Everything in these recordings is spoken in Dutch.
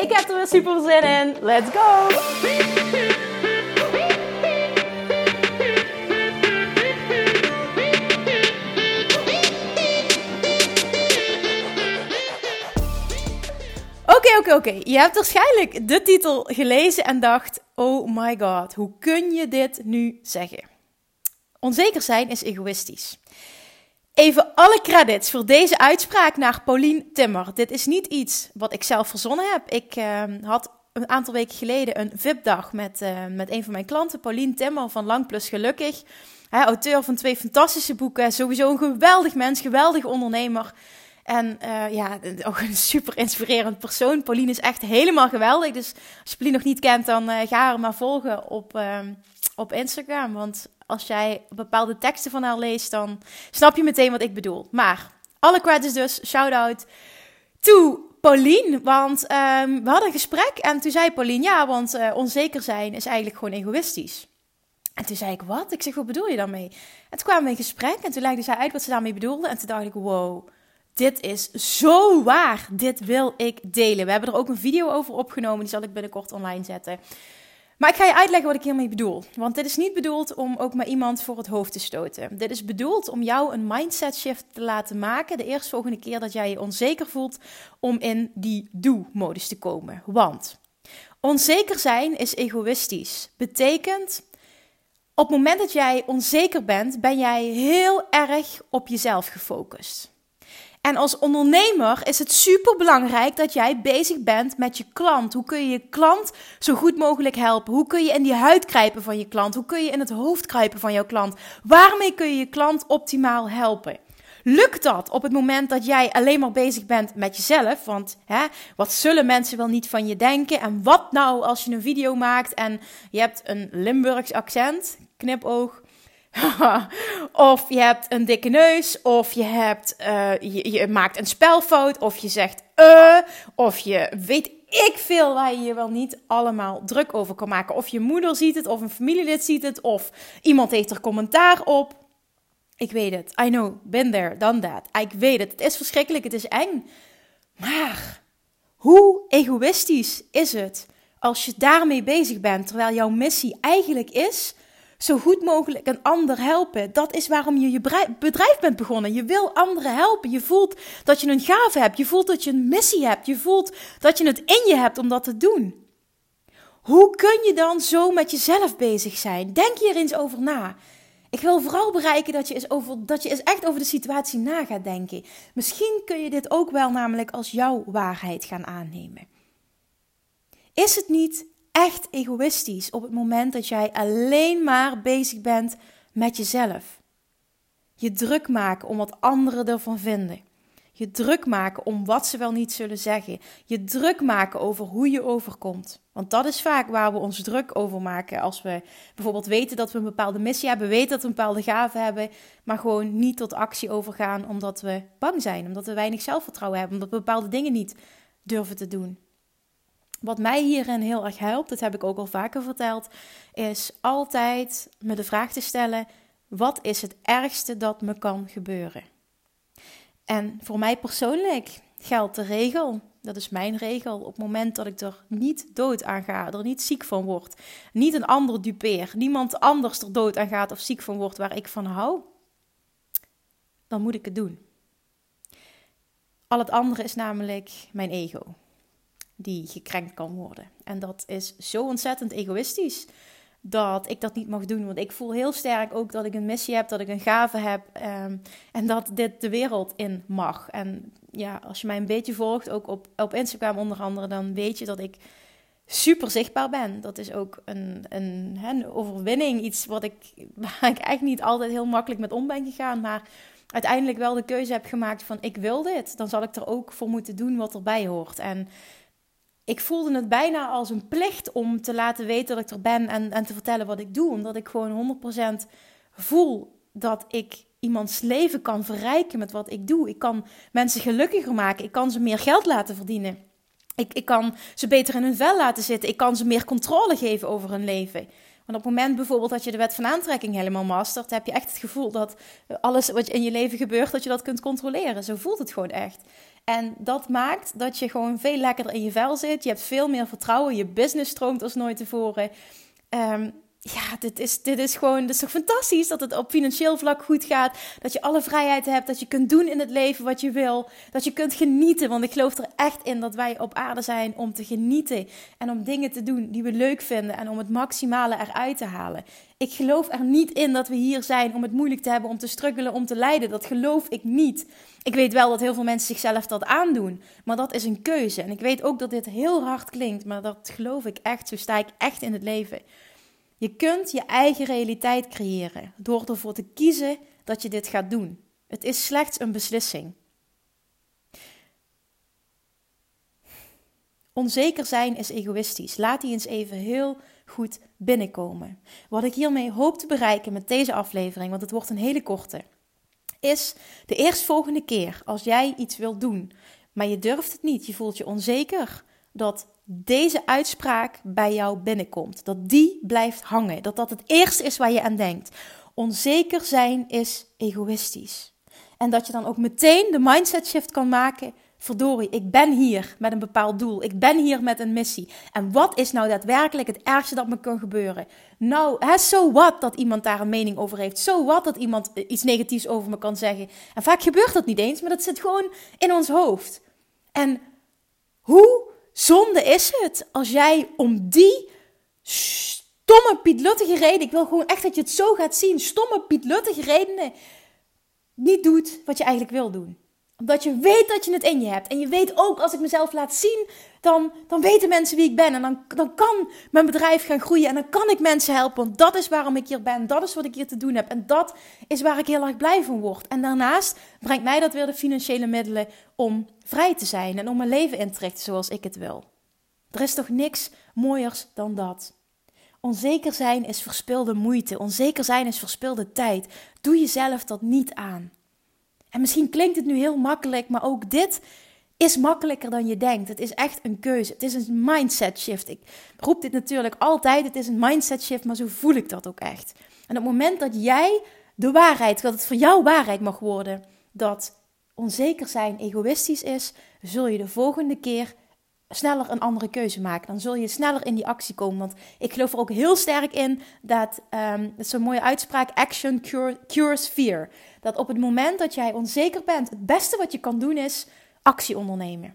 Ik heb er weer super zin in. Let's go! Oké, oké, oké. Je hebt waarschijnlijk de titel gelezen en dacht: Oh my god, hoe kun je dit nu zeggen? Onzeker zijn is egoïstisch. Even alle credits voor deze uitspraak naar Paulien Timmer. Dit is niet iets wat ik zelf verzonnen heb. Ik uh, had een aantal weken geleden een VIP-dag met, uh, met een van mijn klanten, Paulien Timmer van Lang Plus Gelukkig. Hij, auteur van twee fantastische boeken, sowieso een geweldig mens, geweldig ondernemer. En uh, ja, ook een super inspirerend persoon. Pauline is echt helemaal geweldig. Dus als je Pauline nog niet kent, dan uh, ga haar maar volgen op, uh, op Instagram. Want als jij bepaalde teksten van haar leest, dan snap je meteen wat ik bedoel. Maar alle credits dus, shout-out to Pauline. Want um, we hadden een gesprek en toen zei Pauline, ja, want onzeker zijn is eigenlijk gewoon egoïstisch. En toen zei ik, wat? Ik zeg, wat bedoel je daarmee? En toen kwamen we in gesprek en toen legde zij uit wat ze daarmee bedoelde. En toen dacht ik, wow dit is zo waar. Dit wil ik delen. We hebben er ook een video over opgenomen. Die zal ik binnenkort online zetten. Maar ik ga je uitleggen wat ik hiermee bedoel. Want dit is niet bedoeld om ook maar iemand voor het hoofd te stoten. Dit is bedoeld om jou een mindset shift te laten maken. De eerstvolgende keer dat jij je onzeker voelt om in die do-modus te komen. Want onzeker zijn is egoïstisch. Betekent op het moment dat jij onzeker bent, ben jij heel erg op jezelf gefocust. En als ondernemer is het super belangrijk dat jij bezig bent met je klant. Hoe kun je je klant zo goed mogelijk helpen? Hoe kun je in die huid kruipen van je klant? Hoe kun je in het hoofd kruipen van jouw klant? Waarmee kun je je klant optimaal helpen? Lukt dat op het moment dat jij alleen maar bezig bent met jezelf? Want hè, wat zullen mensen wel niet van je denken? En wat nou als je een video maakt en je hebt een Limburgs accent, knipoog, of je hebt een dikke neus, of je, hebt, uh, je, maakt een spelfout, of je zegt uh, of je weet ik veel waar je je wel niet allemaal druk over kan maken. Of je moeder ziet het, of een familielid ziet het, of iemand heeft er commentaar op. Ik weet het. I know. Been there, done that. Ik weet het. Het is verschrikkelijk. Het is eng. Maar hoe egoïstisch is het als je daarmee bezig bent, terwijl jouw missie eigenlijk is zo goed mogelijk een ander helpen. Dat is waarom je je bedrijf bent begonnen. Je wil anderen helpen. Je voelt dat je een gave hebt. Je voelt dat je een missie hebt. Je voelt dat je het in je hebt om dat te doen. Hoe kun je dan zo met jezelf bezig zijn? Denk hier eens over na. Ik wil vooral bereiken dat je, eens over, dat je eens echt over de situatie na gaat denken. Misschien kun je dit ook wel namelijk als jouw waarheid gaan aannemen. Is het niet echt egoïstisch op het moment dat jij alleen maar bezig bent met jezelf. Je druk maken om wat anderen ervan vinden. Je druk maken om wat ze wel niet zullen zeggen. Je druk maken over hoe je overkomt. Want dat is vaak waar we ons druk over maken. Als we bijvoorbeeld weten dat we een bepaalde missie hebben, weten dat we een bepaalde gave hebben, maar gewoon niet tot actie overgaan omdat we bang zijn, omdat we weinig zelfvertrouwen hebben, omdat we bepaalde dingen niet durven te doen. Wat mij hierin heel erg helpt, dat heb ik ook al vaker verteld, is altijd me de vraag te stellen: wat is het ergste dat me kan gebeuren? En voor mij persoonlijk geldt de regel, dat is mijn regel, op het moment dat ik er niet dood aan ga, er niet ziek van word, niet een ander dupeer, niemand anders er dood aan gaat of ziek van wordt waar ik van hou, dan moet ik het doen. Al het andere is namelijk mijn ego die gekrenkt kan worden. En dat is zo ontzettend egoïstisch dat ik dat niet mag doen. Want ik voel heel sterk ook dat ik een missie heb, dat ik een gave heb um, en dat dit de wereld in mag. En ja, als je mij een beetje volgt, ook op, op Instagram onder andere, dan weet je dat ik super zichtbaar ben. Dat is ook een, een, overwinning, iets wat ik, waar ik echt niet altijd heel makkelijk met om ben gegaan, maar uiteindelijk wel de keuze heb gemaakt van ik wil dit. Dan zal ik er ook voor moeten doen wat erbij hoort. En ik voelde het bijna als een plicht om te laten weten dat ik er ben en, en te vertellen wat ik doe. Omdat ik gewoon 100% voel dat ik iemands leven kan verrijken met wat ik doe. Ik kan mensen gelukkiger maken. Ik kan ze meer geld laten verdienen. Ik, ik kan ze beter in hun vel laten zitten. Ik kan ze meer controle geven over hun leven. Want op het moment bijvoorbeeld dat je de wet van aantrekking helemaal mastert, heb je echt het gevoel dat alles wat in je leven gebeurt, dat je dat kunt controleren. Zo voelt het gewoon echt. En dat maakt dat je gewoon veel lekkerder in je vel zit. Je hebt veel meer vertrouwen. Je business stroomt als nooit tevoren. Um, ja, dit is, dit is gewoon, dit is fantastisch dat het op financieel vlak goed gaat. Dat je alle vrijheid hebt, dat je kunt doen in het leven wat je wil. Dat je kunt genieten, want ik geloof er echt in dat wij op aarde zijn om te genieten. En om dingen te doen die we leuk vinden en om het maximale eruit te halen. Ik geloof er niet in dat we hier zijn om het moeilijk te hebben, om te struggelen, om te lijden. Dat geloof ik niet. Ik weet wel dat heel veel mensen zichzelf dat aandoen, maar dat is een keuze. En ik weet ook dat dit heel hard klinkt, maar dat geloof ik echt. Zo sta ik echt in het leven. Je kunt je eigen realiteit creëren door ervoor te kiezen dat je dit gaat doen. Het is slechts een beslissing. Onzeker zijn is egoïstisch. Laat die eens even heel goed binnenkomen. Wat ik hiermee hoop te bereiken met deze aflevering, want het wordt een hele korte, is de eerstvolgende keer als jij iets wilt doen, maar je durft het niet, je voelt je onzeker, dat deze uitspraak bij jou binnenkomt. Dat die blijft hangen. Dat dat het eerste is waar je aan denkt. Onzeker zijn is egoïstisch. En dat je dan ook meteen de mindset shift kan maken. Verdorie, ik ben hier met een bepaald doel. Ik ben hier met een missie. En wat is nou daadwerkelijk het ergste dat me kan gebeuren? Nou, hè, so what dat iemand daar een mening over heeft. So what dat iemand iets negatiefs over me kan zeggen. En vaak gebeurt dat niet eens, maar dat zit gewoon in ons hoofd. En hoe Zonde is het als jij om die stomme pietluttige reden, ik wil gewoon echt dat je het zo gaat zien, stomme pietluttige redenen, niet doet wat je eigenlijk wil doen omdat je weet dat je het in je hebt. En je weet ook, als ik mezelf laat zien, dan, dan weten mensen wie ik ben. En dan, dan kan mijn bedrijf gaan groeien. En dan kan ik mensen helpen. Want dat is waarom ik hier ben. Dat is wat ik hier te doen heb. En dat is waar ik heel erg blij van word. En daarnaast brengt mij dat weer de financiële middelen om vrij te zijn. En om mijn leven in te richten zoals ik het wil. Er is toch niks mooiers dan dat. Onzeker zijn is verspilde moeite. Onzeker zijn is verspilde tijd. Doe jezelf dat niet aan. En misschien klinkt het nu heel makkelijk, maar ook dit is makkelijker dan je denkt. Het is echt een keuze. Het is een mindset shift. Ik roep dit natuurlijk altijd. Het is een mindset shift, maar zo voel ik dat ook echt. En op het moment dat jij de waarheid, dat het voor jou waarheid mag worden, dat onzeker zijn egoïstisch is, zul je de volgende keer sneller een andere keuze maken. Dan zul je sneller in die actie komen. Want ik geloof er ook heel sterk in dat, um, dat is zo'n mooie uitspraak, action cures fear. Dat op het moment dat jij onzeker bent, het beste wat je kan doen is actie ondernemen.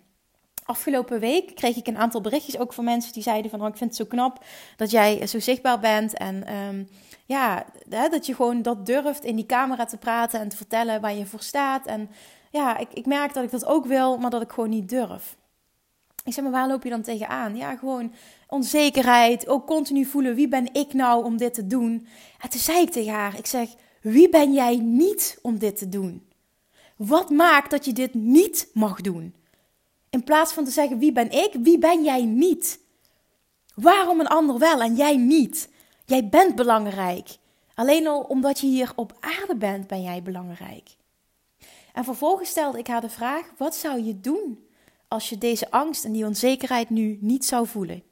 Afgelopen week kreeg ik een aantal berichtjes ook van mensen die zeiden van... Oh, ik vind het zo knap dat jij zo zichtbaar bent en ehm, ja, dat je gewoon dat durft in die camera te praten en te vertellen waar je voor staat. En ja, ik, ik merk dat ik dat ook wil, maar dat ik gewoon niet durf. Ik zeg maar, waar loop je dan tegenaan? Ja, gewoon onzekerheid. Ook continu voelen, wie ben ik nou om dit te doen? En toen zei ik tegen haar, ik zeg, wie ben jij niet om dit te doen? Wat maakt dat je dit niet mag doen? In plaats van te zeggen, wie ben ik? Wie ben jij niet? Waarom een ander wel en jij niet? Jij bent belangrijk. Alleen al omdat je hier op aarde bent, ben jij belangrijk. En vervolgens stelde ik haar de vraag: wat zou je doen als je deze angst en die onzekerheid nu niet zou voelen?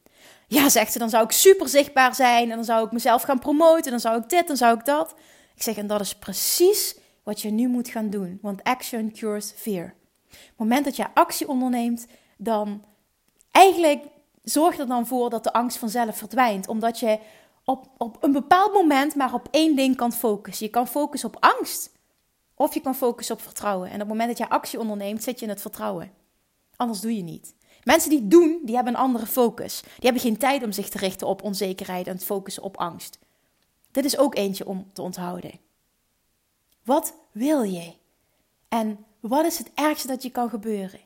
Ja, zegt ze, dan zou ik super zichtbaar zijn en dan zou ik mezelf gaan promoten, dan zou ik dit, dan zou ik dat. Ik zeg, en dat is precies wat je nu moet gaan doen, want action cures fear. Op het moment dat je actie onderneemt, dan eigenlijk zorg er dan voor dat de angst vanzelf verdwijnt, omdat je op, op een bepaald moment maar op één ding kan focussen. Je kan focussen op angst of je kan focussen op vertrouwen. En op het moment dat je actie onderneemt, zit je in het vertrouwen. Anders doe je niet. Mensen die doen, die hebben een andere focus. Die hebben geen tijd om zich te richten op onzekerheid en te focussen op angst. Dit is ook eentje om te onthouden. Wat wil je? En wat is het ergste dat je kan gebeuren?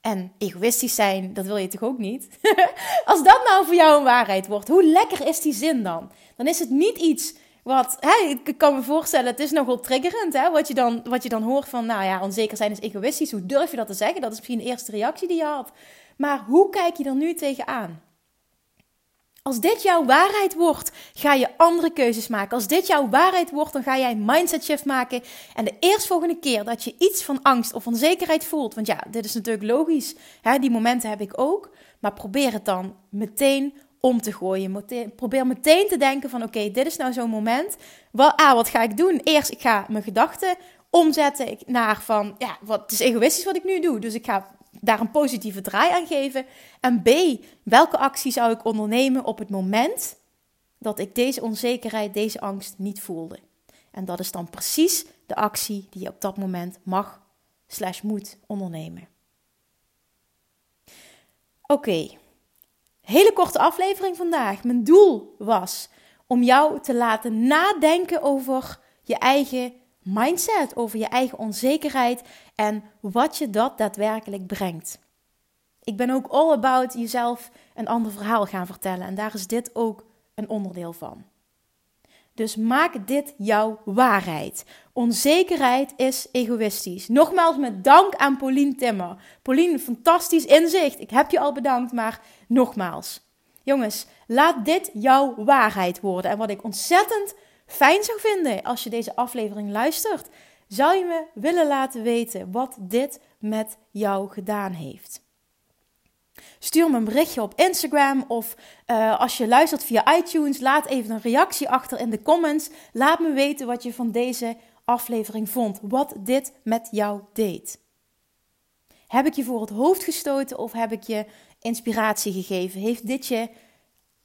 En egoïstisch zijn, dat wil je toch ook niet? Als dat nou voor jou een waarheid wordt, hoe lekker is die zin dan? Dan is het niet iets wat, hè, ik kan me voorstellen, het is nogal triggerend, hè, wat, je dan, wat je dan hoort van, nou ja, onzeker zijn is egoïstisch. Hoe durf je dat te zeggen? Dat is misschien de eerste reactie die je had. Maar hoe kijk je er nu tegenaan? Als dit jouw waarheid wordt, ga je andere keuzes maken. Als dit jouw waarheid wordt, dan ga jij een mindset shift maken. En de eerstvolgende keer dat je iets van angst of onzekerheid voelt, want ja, dit is natuurlijk logisch, hè, die momenten heb ik ook. Maar probeer het dan meteen om te gooien. Probeer meteen te denken van oké, dit is nou zo'n moment. Wat, ah, wat ga ik doen? Eerst, ik ga mijn gedachten omzetten naar van, ja, wat het is egoïstisch wat ik nu doe. Dus ik ga daar een positieve draai aan geven. En B, welke actie zou ik ondernemen op het moment dat ik deze onzekerheid, deze angst niet voelde? En dat is dan precies de actie die je op dat moment mag slash moet ondernemen. Oké, hele korte aflevering vandaag. Mijn doel was om jou te laten nadenken over je eigen mindset, over je eigen onzekerheid en wat je dat daadwerkelijk brengt. Ik ben ook all about jezelf een ander verhaal gaan vertellen en daar is dit ook een onderdeel van. Dus maak dit jouw waarheid. Onzekerheid is egoïstisch. Nogmaals met dank aan Pauline Timmer. Pauline, fantastisch inzicht. Ik heb je al bedankt, maar nogmaals. Jongens, laat dit jouw waarheid worden. En wat ik ontzettend fijn zou vinden als je deze aflevering luistert, zou je me willen laten weten wat dit met jou gedaan heeft. Stuur me een berichtje op Instagram of uh, als je luistert via iTunes, laat even een reactie achter in de comments. Laat me weten wat je van deze aflevering vond, wat dit met jou deed. Heb ik je voor het hoofd gestoten of heb ik je inspiratie gegeven? Heeft dit je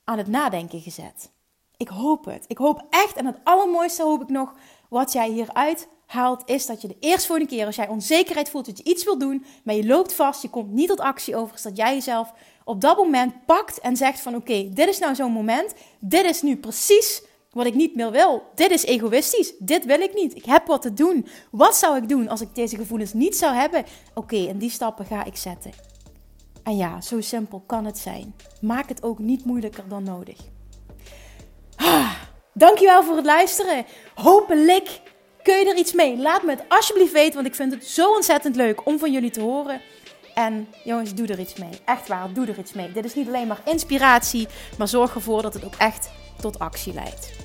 aan het nadenken gezet? Ik hoop het. Ik hoop echt, en het allermooiste hoop ik nog, wat jij hieruit haalt, is dat je de eerste volgende keer, als jij onzekerheid voelt dat je iets wil doen, maar je loopt vast, je komt niet tot actie over, is dat jij jezelf op dat moment pakt en zegt van oké, dit is nou zo'n moment, dit is nu precies wat ik niet meer wil. Dit is egoïstisch, dit wil ik niet. Ik heb wat te doen. Wat zou ik doen als ik deze gevoelens niet zou hebben? Oké, en die stappen ga ik zetten. En ja, zo simpel kan het zijn. Maak het ook niet moeilijker dan nodig. Ah, dankjewel voor het luisteren. Hopelijk kun je er iets mee. Laat me het alsjeblieft weten, want ik vind het zo ontzettend leuk om van jullie te horen. En jongens, doe er iets mee. Echt waar, doe er iets mee. Dit is niet alleen maar inspiratie, maar zorg ervoor dat het ook echt tot actie leidt.